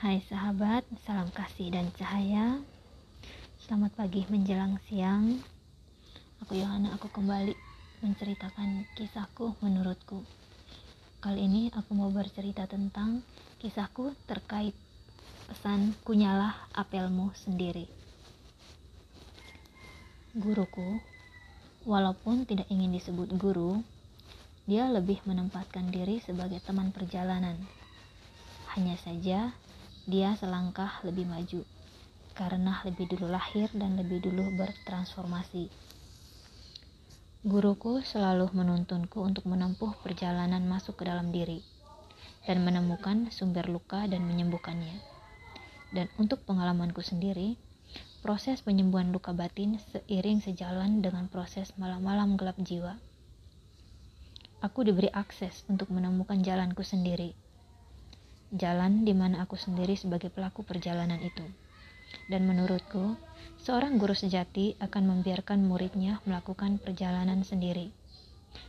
Hai sahabat, salam kasih dan cahaya. Selamat pagi menjelang siang. Aku Yohana, aku kembali menceritakan kisahku menurutku. Kali ini aku mau bercerita tentang kisahku terkait pesan kunyalah apelmu sendiri. Guruku, walaupun tidak ingin disebut guru, dia lebih menempatkan diri sebagai teman perjalanan. Hanya saja dia selangkah lebih maju karena lebih dulu lahir dan lebih dulu bertransformasi. Guruku selalu menuntunku untuk menempuh perjalanan masuk ke dalam diri dan menemukan sumber luka dan menyembuhkannya. Dan untuk pengalamanku sendiri, proses penyembuhan luka batin seiring sejalan dengan proses malam-malam gelap jiwa. Aku diberi akses untuk menemukan jalanku sendiri jalan di mana aku sendiri sebagai pelaku perjalanan itu. Dan menurutku, seorang guru sejati akan membiarkan muridnya melakukan perjalanan sendiri.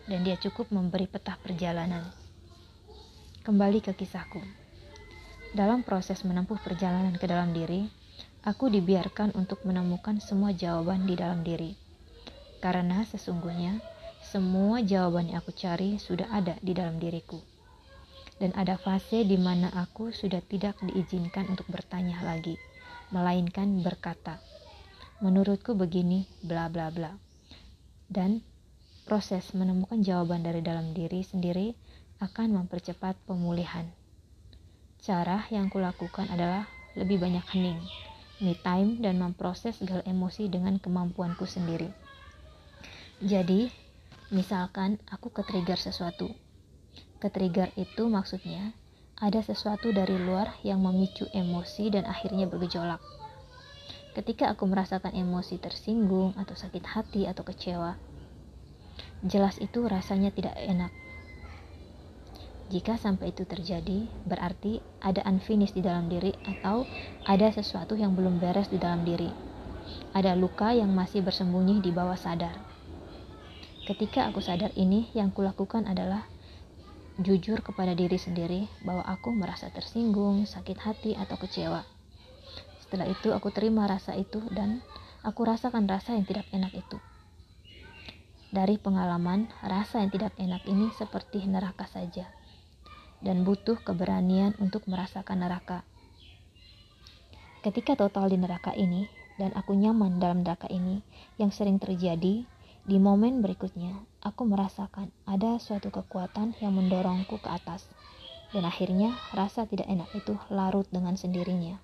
Dan dia cukup memberi peta perjalanan. Kembali ke kisahku. Dalam proses menempuh perjalanan ke dalam diri, aku dibiarkan untuk menemukan semua jawaban di dalam diri. Karena sesungguhnya, semua jawaban yang aku cari sudah ada di dalam diriku dan ada fase di mana aku sudah tidak diizinkan untuk bertanya lagi, melainkan berkata, "Menurutku begini, bla bla bla." Dan proses menemukan jawaban dari dalam diri sendiri akan mempercepat pemulihan. Cara yang kulakukan adalah lebih banyak hening, me time, dan memproses segala emosi dengan kemampuanku sendiri. Jadi, misalkan aku ke-trigger sesuatu, Ketrigger itu maksudnya ada sesuatu dari luar yang memicu emosi dan akhirnya bergejolak. Ketika aku merasakan emosi tersinggung atau sakit hati atau kecewa, jelas itu rasanya tidak enak. Jika sampai itu terjadi, berarti ada unfinished di dalam diri atau ada sesuatu yang belum beres di dalam diri. Ada luka yang masih bersembunyi di bawah sadar. Ketika aku sadar ini, yang kulakukan adalah jujur kepada diri sendiri bahwa aku merasa tersinggung, sakit hati, atau kecewa. Setelah itu, aku terima rasa itu dan aku rasakan rasa yang tidak enak itu. Dari pengalaman, rasa yang tidak enak ini seperti neraka saja, dan butuh keberanian untuk merasakan neraka. Ketika total di neraka ini, dan aku nyaman dalam neraka ini, yang sering terjadi di momen berikutnya, aku merasakan ada suatu kekuatan yang mendorongku ke atas, dan akhirnya rasa tidak enak itu larut dengan sendirinya.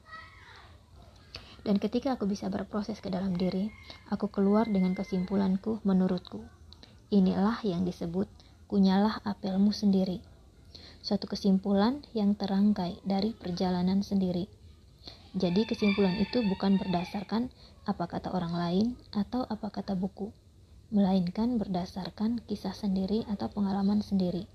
Dan ketika aku bisa berproses ke dalam diri, aku keluar dengan kesimpulanku menurutku. Inilah yang disebut kunyalah apelmu sendiri. Suatu kesimpulan yang terangkai dari perjalanan sendiri. Jadi kesimpulan itu bukan berdasarkan apa kata orang lain atau apa kata buku, melainkan berdasarkan kisah sendiri atau pengalaman sendiri.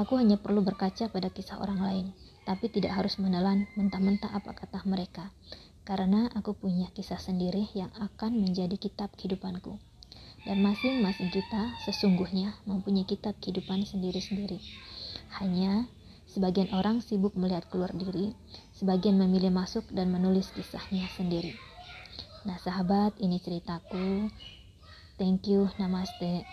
Aku hanya perlu berkaca pada kisah orang lain, tapi tidak harus menelan mentah-mentah apa kata mereka, karena aku punya kisah sendiri yang akan menjadi kitab kehidupanku. Dan masing-masing kita sesungguhnya mempunyai kitab kehidupan sendiri-sendiri. Hanya sebagian orang sibuk melihat keluar diri, sebagian memilih masuk dan menulis kisahnya sendiri. Nah, sahabat, ini ceritaku. Thank you. Namaste.